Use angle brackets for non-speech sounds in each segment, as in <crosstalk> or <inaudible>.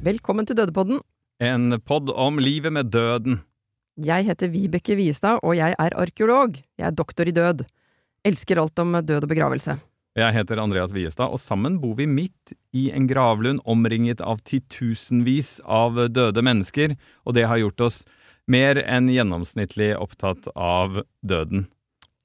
Velkommen til Dødepodden. En pod om livet med døden. Jeg heter Vibeke Viestad, og jeg er arkeolog. Jeg er doktor i død. Elsker alt om død og begravelse. Jeg heter Andreas Viestad, og sammen bor vi midt i en gravlund omringet av titusenvis av døde mennesker, og det har gjort oss mer enn gjennomsnittlig opptatt av døden.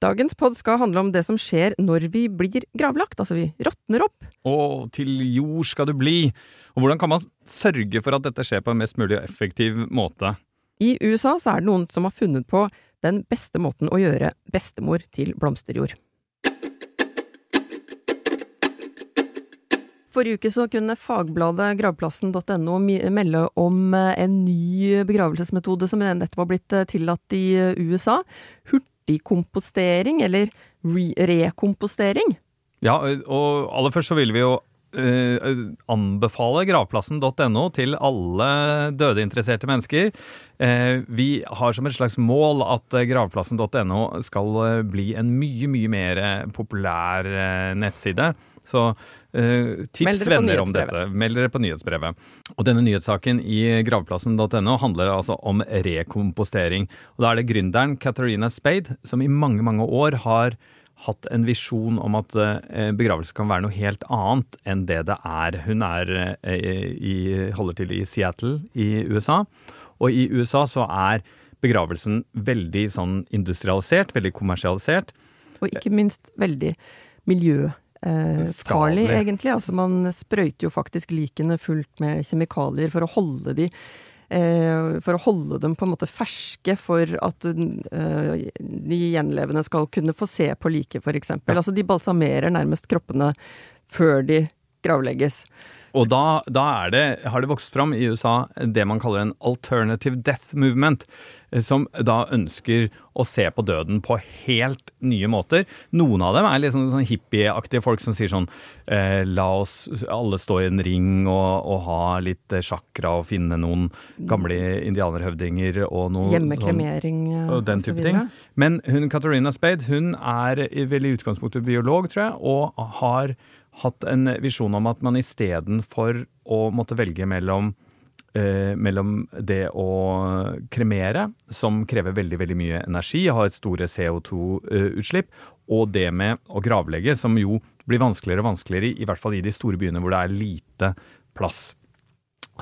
Dagens pod skal handle om det som skjer når vi blir gravlagt, altså vi råtner opp. Og til jord skal du bli. Og hvordan kan man sørge for at dette skjer på en mest mulig effektiv måte? I USA så er det noen som har funnet på den beste måten å gjøre bestemor til blomsterjord. Forrige uke så kunne fagbladet gravplassen.no melde om en ny begravelsesmetode som nettopp har blitt tillatt i USA. Hurtigkompostering, eller re rekompostering. Ja, og aller først så vil vi jo uh, anbefale gravplassen.no til alle dødeinteresserte mennesker. Uh, vi har som et slags mål at gravplassen.no skal bli en mye, mye mer populær uh, nettside. Så tips venner om dette. Meld dere på nyhetsbrevet. Og denne nyhetssaken i gravplassen.no handler altså om rekompostering. Og da er det gründeren Katarina Spade som i mange, mange år har hatt en visjon om at begravelse kan være noe helt annet enn det det er. Hun er i, holder til i Seattle i USA, og i USA så er begravelsen veldig sånn industrialisert, veldig kommersialisert. Og ikke minst veldig miljøfarlig, eh, egentlig. Altså man sprøyter jo faktisk likene fullt med kjemikalier for å holde de for å holde dem på en måte ferske for at de gjenlevende skal kunne få se på liket, f.eks. Ja. Altså de balsamerer nærmest kroppene før de gravlegges. Og da, da det, har det vokst fram i USA det man kaller en alternative death movement, som da ønsker å se på døden på helt nye måter. Noen av dem er litt sånn, sånn hippieaktige folk som sier sånn eh, La oss alle stå i en ring og, og ha litt chakra og finne noen gamle indianerhøvdinger og noe Hjemmekremering sånn, og den type ting. Men hun Katarina Spade hun er vel i utgangspunktet biolog, tror jeg, og har hatt en visjon om at man istedenfor å måtte velge mellom eh, mellom det å kremere, som krever veldig veldig mye energi, har et store CO2-utslipp, og det med å gravlegge, som jo blir vanskeligere og vanskeligere, i hvert fall i de store byene hvor det er lite plass.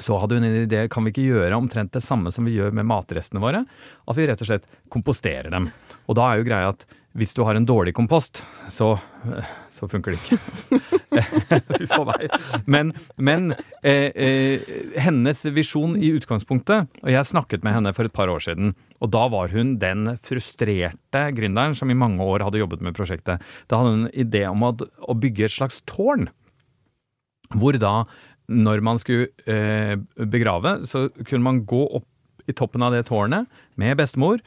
Så hadde hun en idé, kan vi ikke gjøre omtrent det samme som vi gjør med matrestene våre? At vi rett og slett komposterer dem. Og da er jo greia at hvis du har en dårlig kompost, så, så funker det ikke. Fy for meg. Men, men eh, eh, hennes visjon i utgangspunktet, og jeg snakket med henne for et par år siden, og da var hun den frustrerte gründeren som i mange år hadde jobbet med prosjektet. Da hadde hun en idé om å, å bygge et slags tårn, hvor da når man skulle eh, begrave, så kunne man gå opp i toppen av det tårnet med bestemor,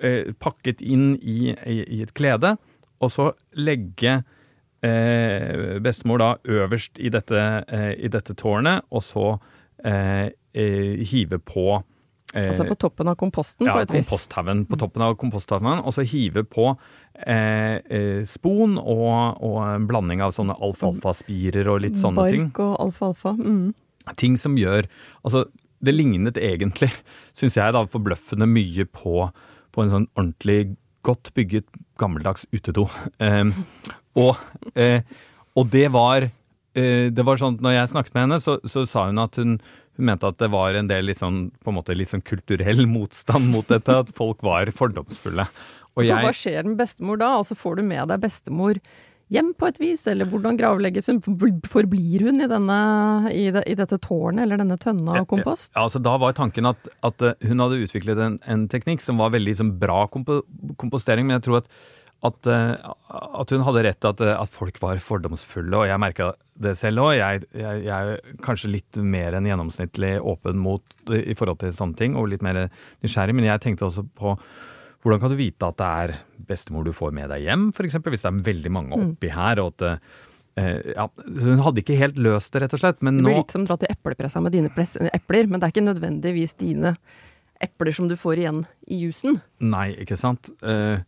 eh, pakket inn i, i, i, et klede, og så legge eh, bestemor da øverst i dette, eh, i dette tårnet, og så eh, hive på Altså på toppen av komposten, ja, på et vis? Ja, komposthaugen. På toppen av komposthaugen. Og så hive på eh, spon og, og, en blanding av sånne alfalfa-spirer og litt sånne Bark ting. Bark og alfalfa. Mm. Ting som gjør Altså, det lignet egentlig, <laughs> syns jeg, da, forbløffende mye på, på en sånn ordentlig godt bygget, gammeldags utedo. Eh, og, eh, og, det var Det var sånn når jeg snakket med henne, så, så sa hun at hun hun mente at det var en del litt sånn, på en måte litt sånn kulturell motstand mot dette, at folk var fordomsfulle. Jeg, hva skjer med bestemor da? Altså Får du med deg bestemor hjem på et vis, eller hvordan gravlegges hun? Forblir hun i, denne, i, det, i dette tårnet eller denne tønna av kompost? Ja, altså Da var tanken at, at hun hadde utviklet en, en, teknikk som var veldig som, bra kompo, kompostering, men jeg tror at at, at, hun hadde rett at, at folk var fordomsfulle, og jeg merka det selv òg. Jeg, jeg, jeg, er kanskje litt mer enn gjennomsnittlig åpen mot i forhold til sånne ting, og litt mer nysgjerrig, men jeg tenkte også på hvordan kan du vite at det er bestemor du får med deg hjem, f.eks. Hvis det er veldig mange mm. oppi her, og at Uh, ja, hun hadde ikke helt løst det, rett og slett. Men det blir nå... litt som å dra til eplepressa med dine epler, men det er ikke nødvendigvis dine epler som du får igjen i jusen. Nei, ikke sant. Eh,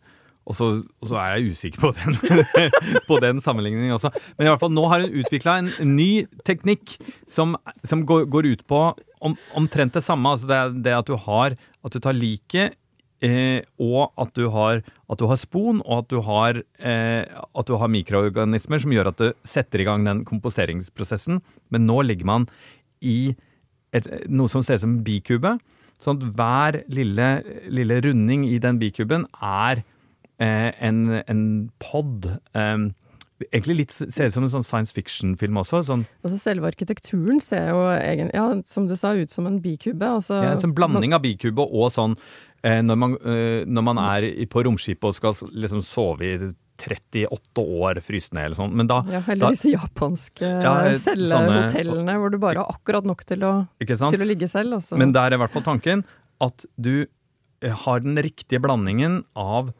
og så, er jeg usikker på den, <laughs> på den sammenligningen også. Men i hvert fall, nå har hun utvikla en ny teknikk som, som går, går, ut på om, omtrent det samme. Altså det, det at du har At du tar liket Eh, og at du, har, har spon, og at du har, eh, at du har mikroorganismer som gjør at du setter i gang den komposteringsprosessen. Men nå ligger man i et, noe som ser ut som en bikube. Sånn at hver lille, lille runding i den bikuben er eh, en, en pod. Eh, egentlig litt ser ut som en sånn science fiction-film også. Sånn. Altså Selve arkitekturen ser jo egentlig, ja, som du sa, ut som en bikube. Altså, ja, en sånn blanding av bikube og sånn eh, når, man, eh, når, man, er på romskipet og skal liksom sove i 38 år fryst ned eller sånn. Men da Ja, eller disse japanske ja, cellehotellene hvor du bare har akkurat nok til å, til å ligge selv. Også. Men der er i hvert fall tanken at du eh, har den riktige blandingen av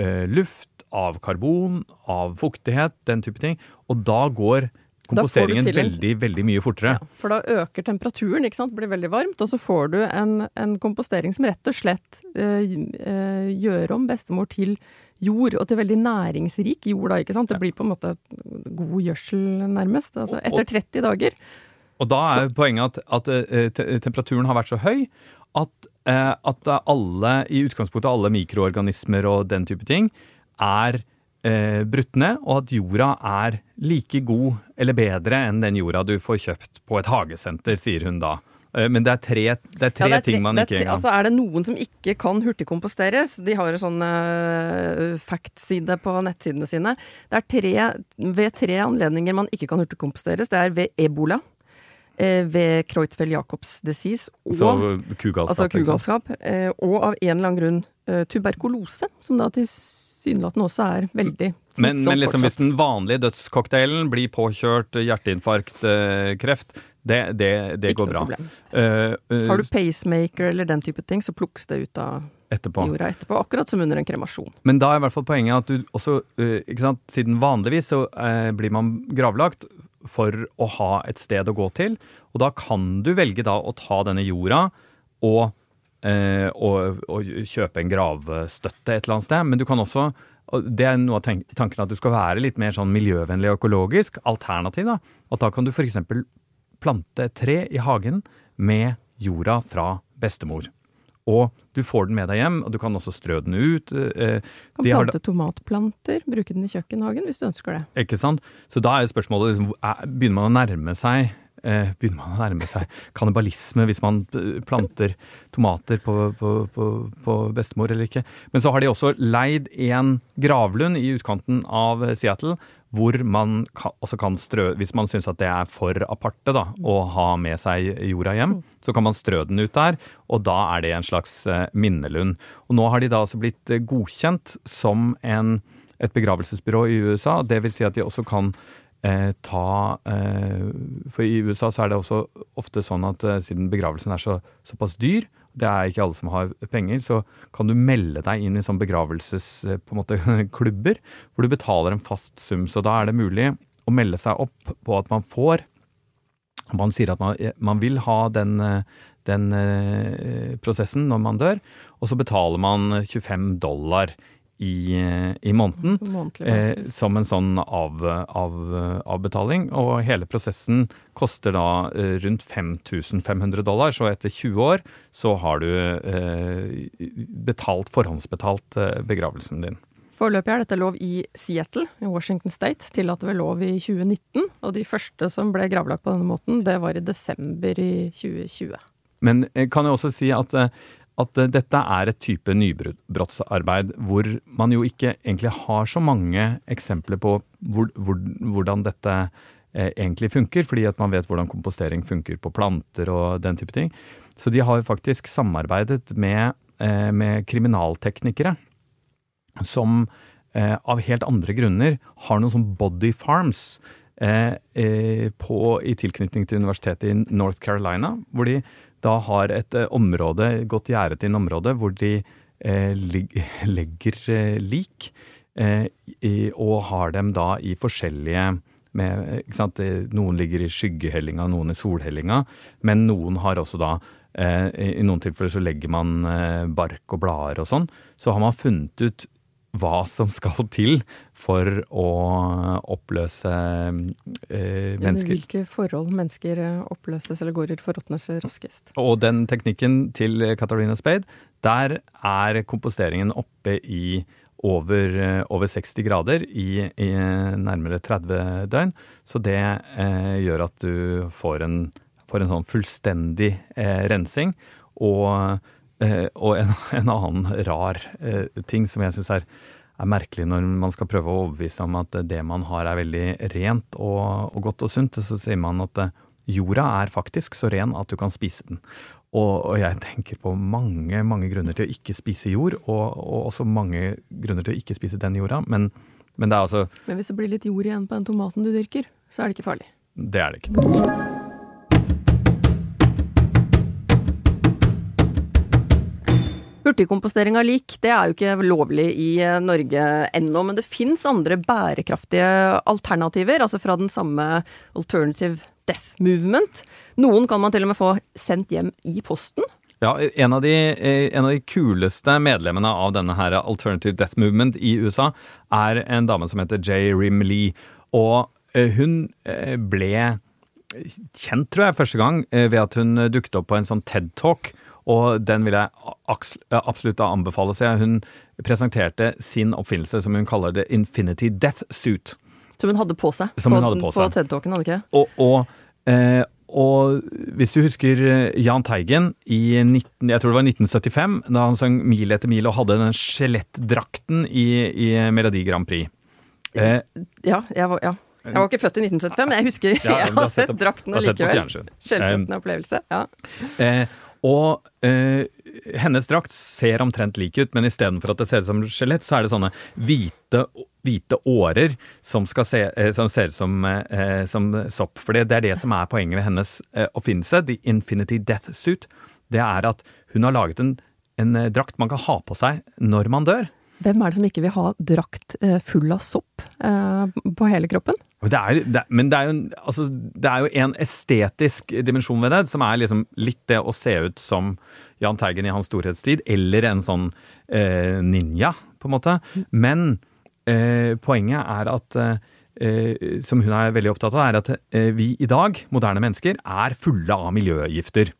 eh, luft, av karbon, av fuktighet, den type ting. Og da går komposteringen veldig, veldig mye fortere. Ja, for da øker temperaturen, ikke sant, blir veldig varmt, og så får du en, en kompostering som rett og slett øh, øh, gjør om bestemor til jord, og til veldig næringsrik jord, da, ikke sant. Det blir på en måte god gjødsel, nærmest. Altså etter 30 dager. Og da er så. poenget at, at uh, temperaturen har vært så høy at, at alle, i utgangspunktet alle mikroorganismer og den type ting, er eh, brutt ned, og at jorda er like god eller bedre enn den jorda du får kjøpt på et hagesenter, sier hun da. Eh, men det er tre, det er tre, ja, det er tre ting man ikke engang Altså Er det noen som ikke kan hurtigkomposteres? De har en sånn uh, fact-side på nettsidene sine. Det er tre, ved tre anledninger man ikke kan hurtigkomposteres. Det er ved ebola. Eh, ved Kreutzfeldt-Jacobs disease. Og, Så kugalskap. Altså kugalskap eh, og av en eller annen grunn eh, tuberkulose, som da til tilsynelatende også er veldig smittsom men, men liksom hvis den vanlige dødscocktailen blir påkjørt hjerteinfarkt, eh, kreft, det, det, det går bra. Uh, uh, Har du pacemaker eller den type ting, så plukkes det ut av etterpå. jorda etterpå. Akkurat som under en kremasjon. Men da er i hvert fall poenget at du også, uh, ikke sant, siden vanligvis så blir man gravlagt for å ha et sted å gå til, og da kan du velge da å ta denne jorda og eh, og, og, kjøpe en gravstøtte et eller annet sted. Men du kan også det er noe av tanken at du skal være litt mer sånn miljøvennlig og økologisk. Alternativ, da. At da kan du f.eks. plante et tre i hagen med jorda fra bestemor. Og du får den med deg hjem, og du kan også strø den ut. Eh, kan plante tomatplanter, bruke den i kjøkkenhagen hvis du ønsker det. Ikke sant. Så da er spørsmålet liksom, begynner man å nærme seg eh, begynner man å nærme seg kannibalisme hvis man eh, planter tomater på, på, på, på, bestemor eller ikke. Men så har de også leid en gravlund i utkanten av Seattle, hvor man også kan strø Hvis man syns at det er for aparte da, å ha med seg jorda hjem, så kan man strø den ut der, og da er det en slags eh, minnelund. Og nå har de da altså blitt eh, godkjent som en, et begravelsesbyrå i USA. Det vil si at de også kan eh, ta eh, For i USA så er det også ofte sånn at eh, siden begravelsen er så, såpass dyr, det er ikke alle som har penger, så kan du melde deg inn i sånn begravelsesklubber, <laughs> hvor du betaler en fast sum. Så da er det mulig å melde seg opp på at man får Man sier at man, man vil ha den, den eh, prosessen når man dør, og så betaler man 25 dollar i, i måneden eh, som en sånn av, av, avbetaling. Og hele prosessen koster da eh, rundt 5500 dollar, så etter 20 år så har du eh, betalt, forhåndsbetalt eh, begravelsen din. Foreløpig er dette lov i Seattle, i Washington State. Tillater vel lov i 2019. Og de første som ble gravlagt på denne måten, det var i desember i 2020. Men jeg kan jo også si at at eh, dette er et type nybrottsarbeid hvor man jo ikke egentlig har så mange eksempler på hvor, hvor, hvordan dette eh, egentlig funker, fordi at man vet hvordan kompostering funker på planter og den type ting. Så de har faktisk samarbeidet med, eh, med kriminalteknikere som av helt andre grunner har noen sånn body farms på, i tilknytning til universitetet i North Carolina, hvor de da har et eh, område, godt gjerdet inn område, hvor de <laughs> legger lik. og har dem da i forskjellige med, Noen ligger i skyggehellinga, noen i solhellinga, men noen har også da Eh, I noen tilfeller så legger man eh, bark og blader og sånn. Så har man funnet ut hva som skal til for å oppløse eh, mennesker. Hvilke forhold mennesker oppløses eller går i forråtnes raskest. Og den teknikken til Katarina Spade, der er komposteringen oppe i over, over 60 grader i, i, nærmere 30 døgn. Så det eh, gjør at du får en får en sånn fullstendig eh, rensing. Og, eh, og en, <laughs> en, annen rar eh, ting som jeg syns er, er, merkelig når man skal prøve å overbevise om at det man har er veldig rent og, og godt og sunt, så sier man at eh, jorda er faktisk så ren at du kan spise den. Og, og, jeg tenker på mange mange grunner til å ikke spise jord, og, og også mange grunner til å ikke spise den jorda. Men, men, det er altså Men hvis det blir litt jord igjen på den tomaten du dyrker, så er det ikke farlig? Det er det ikke. Hurtigkompostering av lik det er jo ikke lovlig i eh, Norge ennå, men det fins andre bærekraftige alternativer, altså fra den samme Alternative Death Movement. Noen kan man til og med få sendt hjem i posten. Ja, en av, de, eh, en av de kuleste medlemmene av denne her Alternative Death Movement i USA er en dame som heter Jay Rim Lee. Og eh, hun ble kjent, tror jeg, første gang ved at hun dukket opp på en sånn TED-talk og den vil jeg absolutt anbefale. Så hun presenterte sin oppfinnelse som hun kaller det Infinity Death Suit. Som hun hadde på seg som på, hun hadde på, på TED-talken, hadde ikke og, og, eh, og, hvis du husker eh, Jahn Teigen i 19, jeg tror det var 1975, da han sang Mil etter mil og hadde den skjelettdrakten i, i Melodi Grand Prix. Eh, ja, jeg var, ja. Jeg var ikke født i 1975, men jeg husker ja, <laughs> jeg har sett drakten allikevel. Skjellsettende opplevelse. ja. Eh, og eh, hennes drakt ser omtrent lik ut, men istedenfor at det ser ut som skjelett, så er det sånne hvite, hvite årer som, se, eh, som, ser ut som, eh, som, sopp. For det er det som er poenget ved hennes eh, oppfinnelse, The Infinity Death Suit. Det er at hun har laget en, en drakt man kan ha på seg når man dør. Hvem er det som ikke vil ha drakt eh, full av sopp på hele kroppen? Det er, det, men det er, jo, altså, det er, jo, en estetisk dimensjon ved det, som er liksom litt det å se ut som Jahn Teigen i hans storhetstid, eller en sånn eh, ninja, på en måte. Men eh, poenget er at eh, som hun er veldig opptatt av, er at eh, vi i dag, moderne mennesker, er fulle av miljøgifter.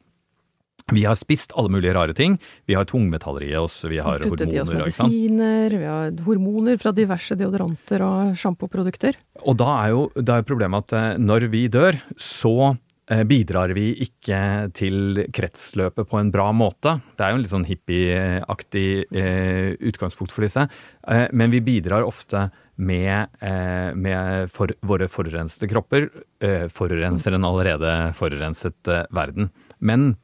Vi har spist alle mulige rare ting. Vi har tungmetaller i oss, vi har Puttet hormoner. i oss medisiner, vi har hormoner fra diverse deodoranter og sjampoprodukter. Og da er jo da er problemet at eh, når vi dør, så eh, bidrar vi ikke til kretsløpet på en bra måte. Det er jo en litt sånn hippieaktig eh, utgangspunkt for disse. Eh, men vi bidrar ofte med, eh, med for, våre forurensede kropper. Eh, forurenser en allerede forurenset verden. Men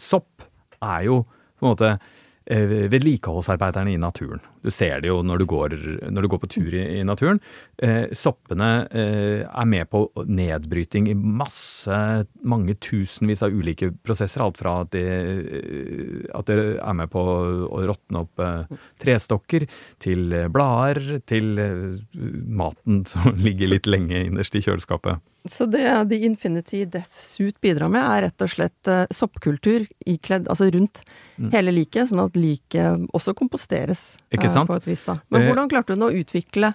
sopp er jo på en måte eh, vedlikeholdsarbeiderne i naturen. Du ser det jo når du går, når du går på tur i, i naturen. Eh, soppene eh, er med på nedbryting i masse, mange tusenvis av ulike prosesser. Alt fra at de, eh, at de er med på å råtne opp eh, trestokker, til blader, til eh, maten som <laughs> ligger litt lenge innerst i kjøleskapet. Så det The Infinity Death Suit bidrar med, er rett og slett soppkultur ikledd, altså rundt mm. hele liket, sånn at liket også komposteres uh, på et vis. da. Men uh, hvordan klarte hun å utvikle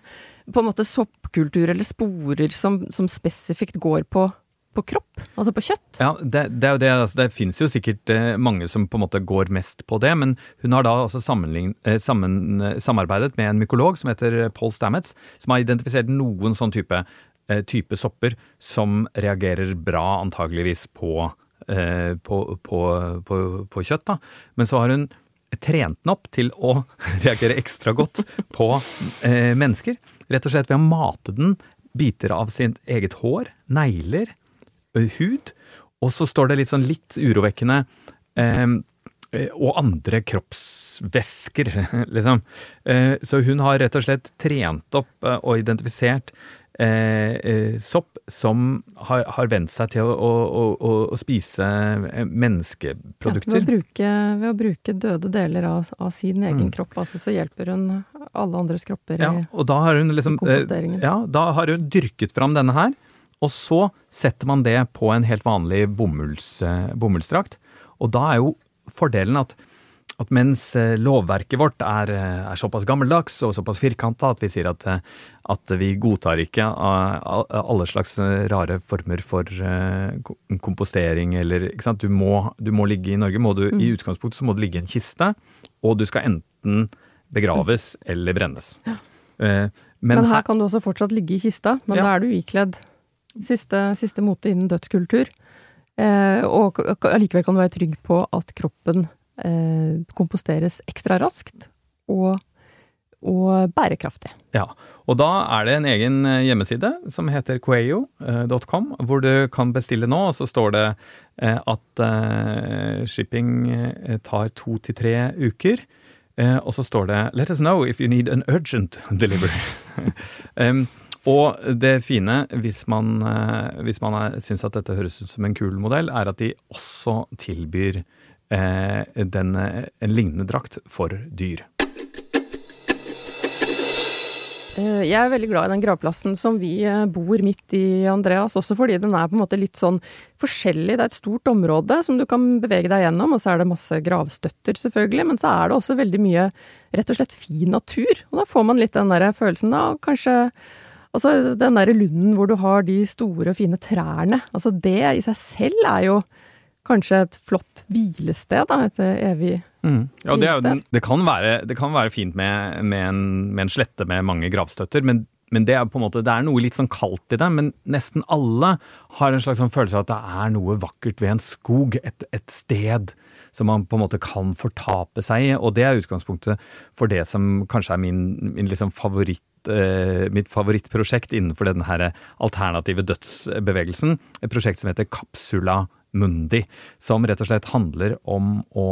på en måte soppkultur eller sporer som, som spesifikt går på, på kropp, altså på kjøtt? Ja, det, det det. Altså, det finnes jo sikkert mange som på en måte går mest på det, men hun har da også sammen, samarbeidet med en mykolog som heter Paul Stamets, som har identifisert noen sånn type Eh, type sopper som reagerer bra, antageligvis, på, eh, på, på, på kjøtt. Da. Men så har hun trent den opp til å <laughs> reagere ekstra godt på eh, mennesker. Rett og slett ved å mate den biter av sitt eget hår, negler, hud. Og så står det litt sånn litt urovekkende eh, og andre kroppsvæsker, <laughs> liksom. Så hun har rett og slett trent opp og identifisert eh, sopp som har, har vent seg til å, å, å, å spise menneskeprodukter. Ja, ved, bruke, ved, å bruke, døde deler av, av sin egen mm. kropp, altså, så hjelper hun alle andres kropper ja, og da har hun liksom, komposteringen. Ja, da har hun dyrket fram denne her, og så setter man det på en helt vanlig bomulls, bomullsdrakt. Og da er jo fordelen at at mens eh, lovverket vårt er, eh, er såpass gammeldags og såpass firkanta at vi sier at, eh, at, vi godtar ikke alle slags rare former for kompostering eller ikke sant? Du må, du må ligge i Norge, må du, mm. i utgangspunktet så må du ligge i en kiste, og du skal enten begraves mm. eller brennes. Ja. Men, men, her kan du også fortsatt ligge i kista, men ja. da er du ikledd siste, siste mote innen dødskultur. Eh, og allikevel kan du være trygg på at kroppen komposteres ekstra raskt og, og, bærekraftig. Ja, og da er det en egen eh, hjemmeside som heter coeo.com, hvor du kan bestille nå, og så står det eh, at eh, shipping eh, tar to til tre uker. Eh, og så står det 'Let us know if you need an urgent delivery'. <laughs> um, Og det fine, hvis man, hvis man syns at dette høres ut som en kul modell, er at de også tilbyr Eh, den, eh, en lignende drakt for dyr. Eh, jeg er veldig glad i den gravplassen som vi bor midt i, Andreas. Også fordi den er på en måte litt sånn forskjellig. Det er et stort område som du kan bevege deg gjennom, og så er det masse gravstøtter, selvfølgelig. Men så er det også veldig mye rett og slett fin natur. Og da får man litt den der følelsen av kanskje Altså den derre lunden hvor du har de store fine trærne. Altså det i seg selv er jo kanskje et flott hvilested, da, et evig mm. ja, det, hvilested. det, kan være, det, kan være, fint med, med, en, med, en, slette med mange gravstøtter, men, men, det er på en måte, det er noe litt sånn kaldt i det. Men nesten alle har en slags sånn følelse av at det er noe vakkert ved en skog, et, et sted som man på en måte kan fortape seg i. Og det er utgangspunktet for det som kanskje er min, min liksom favoritt eh, mitt favorittprosjekt innenfor denne alternative dødsbevegelsen. Et prosjekt som heter Kapsula Mundi, som rett og slett handler om å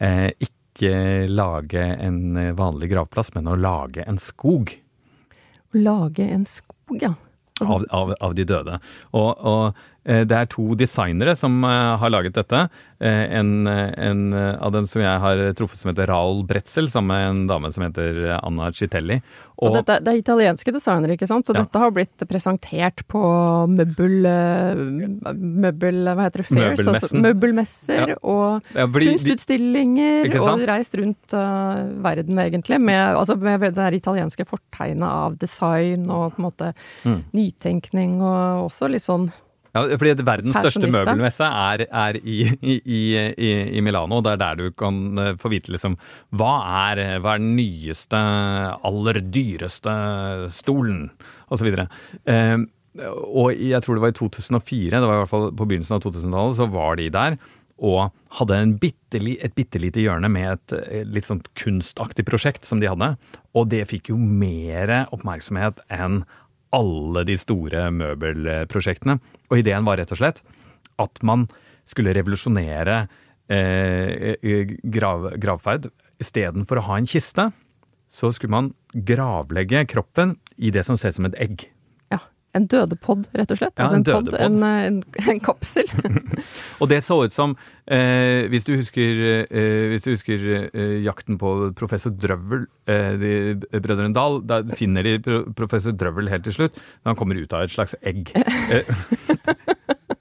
eh, ikke lage en vanlig gravplass, men å lage en skog. Å lage en skog, ja. Altså... Av, av, av, de døde. Og, og det er to designere som eh, har laget dette. Eh, en, en, av dem som jeg har truffet som heter Raoul Bretzel, sammen med en dame som heter Anna Citelli. Og, og dette, det er italienske designere, ikke sant? Så ja. dette har blitt presentert på møbel... møbel hva heter det? Fairs? Altså, møbelmesser ja. og ja, fordi, kunstutstillinger. Og reist rundt uh, verden, egentlig, med, altså, med det der italienske fortegnet av design og på en måte mm. nytenkning, og også litt sånn ja, fordi verdens største møbelmesse er, er i, i, i, i, Milano. Det er der du kan eh, få vite liksom hva er, hva er den nyeste, aller dyreste stolen, osv. Eh, og jeg tror det var i 2004, det var i hvert fall på begynnelsen av 2000-tallet, så var de der. Og hadde bitte, et bitte lite hjørne med et eh, litt sånn kunstaktig prosjekt som de hadde. Og det fikk jo mer oppmerksomhet enn alle de store møbelprosjektene. Og ideen var rett og slett at man skulle revolusjonere eh, eh grav, gravferd. Istedenfor å ha en kiste, så skulle man gravlegge kroppen i det som ser ut som et egg. En dødepod, rett og slett? Ja, altså en, en, pod, en, en, en, kapsel. <laughs> og det så ut som, eh, hvis du husker, eh, hvis du husker eh, jakten på professor Drøvel, eh, de Brødrene Dal, da finner de professor Drøvel helt til slutt, når han kommer ut av et slags egg. <laughs>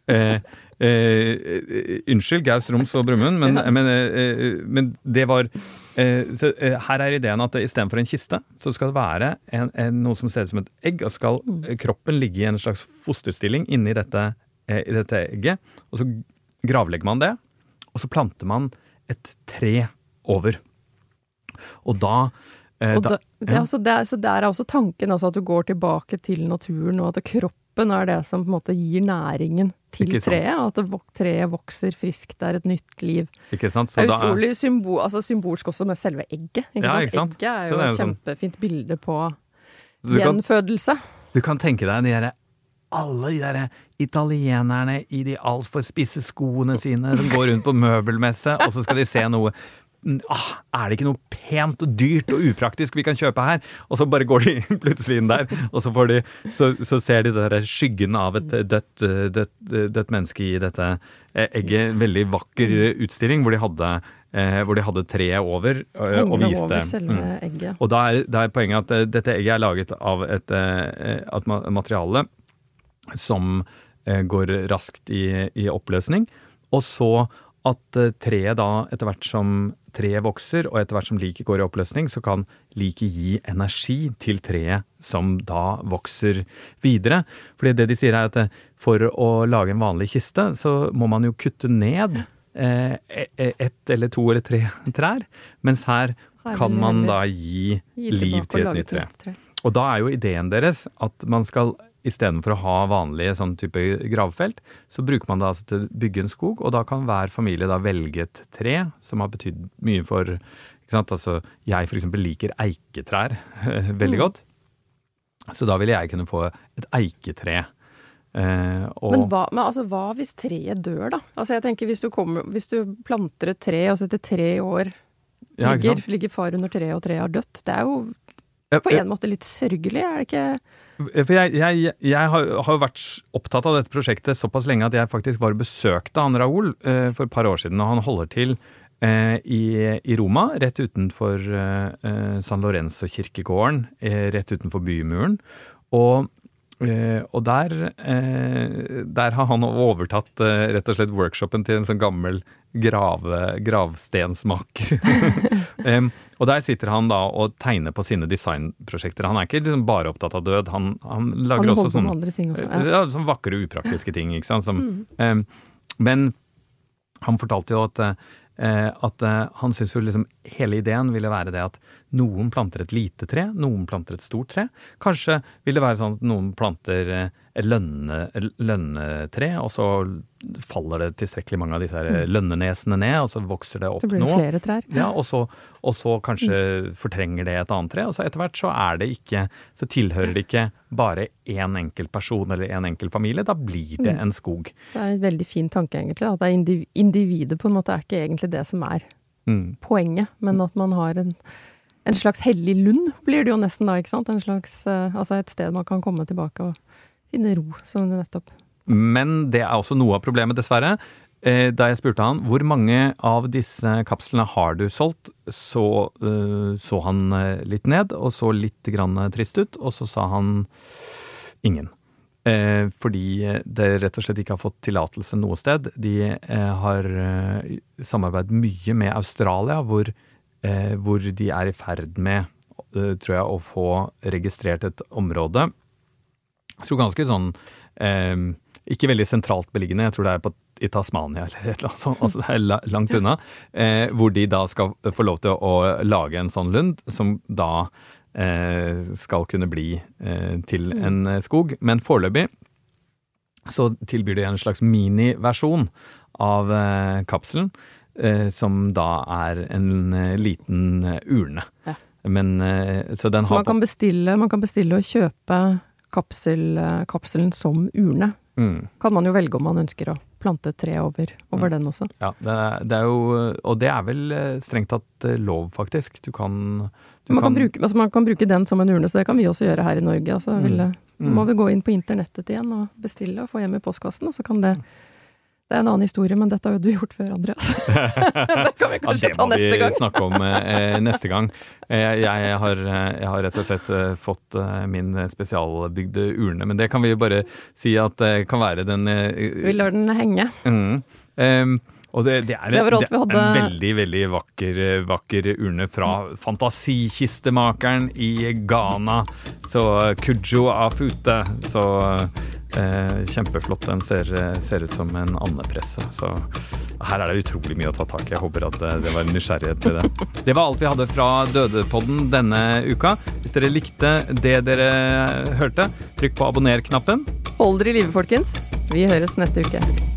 Eh, Eh, eh, unnskyld, Gaus, Roms og Brumund, men, men, eh, men, det var eh, så, eh, Her er ideen at istedenfor en kiste, så skal det være en, en, noe som ser ut som et egg. Og skal mm. kroppen ligge i en slags fosterstilling inni dette, eh, i dette egget. Og så gravlegger man det, og så planter man et tre over. Og da og da, ja. så, der, så, der, er også tanken altså at du går tilbake til naturen, og at kroppen er det som på en måte gir næringen til treet, og at treet vokser friskt. Det er et nytt liv. Ikke sant? Så det er utrolig symbol, altså symbolsk også med selve egget. Ikke ja, sant? Ikke sant? Egget er jo er et sånn... kjempefint bilde på du gjenfødelse. Kan, du kan tenke deg de derre alle de der italienerne i de altfor spisse skoene sine som går rundt på møbelmesse, og så skal de se noe ah, Er det ikke noe pent og dyrt og upraktisk vi kan kjøpe her? Og så bare går de <laughs> plutselig inn der, og så, de, så, så ser de der skyggen av et dødt, dødt, dødt menneske i dette egget. En veldig vakker utstilling hvor de hadde eh, hvor de hadde treet over eh, og viste mm. Og da er, da er, poenget at uh, dette egget er laget av et, et materiale som går raskt i, i, oppløsning. Og så at treet da, etter hvert som treet vokser, og etter hvert som liket går i oppløsning, så kan liket gi energi til treet som da vokser videre. Fordi det de sier er at for å lage en vanlig kiste, så må man jo kutte ned Eh, e, e, ett eller to eller tre <laughs> trær. Mens her kan man da gi, liv til et nytt tre. Og da er jo ideen deres at man skal istedenfor å ha vanlige sånn type gravfelt, så bruker man det altså til å bygge en skog, og da kan hver familie da velge et tre som har betydd mye for ikke sant? Altså, jeg f.eks. liker eiketrær veldig mm. godt. Så da ville jeg kunne få et eiketre Eh, og... men, hva, men altså, hva, hvis treet dør, da? Altså, jeg tenker hvis du, kommer, hvis du planter et tre, og så etter tre år ja, ligger, ligger, far under treet, og treet har dødt. Det er jo på en måte litt sørgelig, er det ikke? For jeg, jeg, jeg har, jo vært opptatt av dette prosjektet såpass lenge at jeg faktisk og besøkte han Raoul eh, for et par år siden, og han holder til eh, i, i, Roma, rett utenfor eh, San Lorenzo-kirkegården, rett utenfor bymuren. Og Eh, og der, uh, der, har han overtatt uh, rett og slett workshopen til en sånn gammel grave, gravstensmaker. <laughs> um, og der sitter han da og tegner på sine designprosjekter. Han er ikke liksom bare opptatt av død, han, han lager han også sånne, også, ja. Sånne vakre, upraktiske ting. ikke sant? Som, mm. um, men han fortalte jo at at eh, han syns liksom hele ideen ville være det at noen planter et lite tre, noen planter et stort tre. Kanskje vil det være sånn at noen planter eh, lønne, lønnetre, og så faller det tilstrekkelig mange av disse her mm. lønnenesene ned, og så vokser det opp nå. Så blir det flere trær. Ja, og så, og så kanskje mm. fortrenger det et annet tre, og så etter hvert så er det ikke Så tilhører det ikke bare én enkelt person eller én enkelt familie, da blir det mm. en skog. Det er en veldig fin tanke, egentlig. At er individet på en måte er ikke egentlig det som er poenget, men at man har en en slags hellig lund blir det jo nesten da, ikke sant? En slags, uh, altså et sted man kan komme tilbake og finne ro, som du nettopp. Men det er også noe av problemet, dessverre. Eh, da jeg spurte han hvor mange av disse kapslene har du solgt, så uh, så han eh, litt ned og så litt grann trist ut, og så sa han ingen. Eh, fordi det rett og slett ikke har fått tillatelse noe sted. De eh, har eh, samarbeidet mye med Australia, hvor, hvor de er i ferd med, tror jeg, å få registrert et område jeg tror ganske sånn eh, Ikke veldig sentralt beliggende, jeg tror det er på, i Tasmania eller et eller annet sånt, altså det er langt unna. Eh, hvor de da skal få lov til å, lage en sånn lund, som da eh, skal kunne bli eh, til mm. en eh, skog. Men foreløpig så tilbyr de en slags miniversjon av eh, kapselen. som da er en liten urne. Ja. Men, så den så man kan, bestille, man kan bestille og kjøpe kapsel, kapselen som urne. Mm. Kan man jo velge om man ønsker å plante tre over, over mm. den også. Ja, det er, det er, jo Og det er vel eh, strengt tatt eh, lov, faktisk. Du kan, du man, kan, kan bruke, altså man kan bruke den som en urne, så det kan vi også gjøre her i Norge. Altså, mm. vil, mm. må vi gå inn på internettet igjen og bestille og få hjem i postkassen, og så kan det mm. Det er en annen historie, men dette har jo du gjort før, Andreas. <laughs> det kan vi kanskje ja, ta neste gang. Det må vi snakke om eh, neste gang. Eh, jeg, har, eh, jeg, har, rett og slett eh, fått eh, min spesialbygde urne, men det kan vi jo bare si at det kan være den eh, Vi lar den henge. Mm, um, og det, det, er, det, det er en veldig, veldig vakker, vakker urne fra fantasikistemakeren i Ghana. Så Kujo Afute. Så eh, kjempeflott. Den ser, ser, ut som en andepresse. Så her er det utrolig mye å ta tak i. Jeg håper at eh, det var en nysgjerrighet til det. <laughs> Det var alt vi hadde fra Dødepodden denne uka. Hvis dere likte det dere hørte, trykk på abonner-knappen. Hold dere i live, folkens. Vi høres neste uke.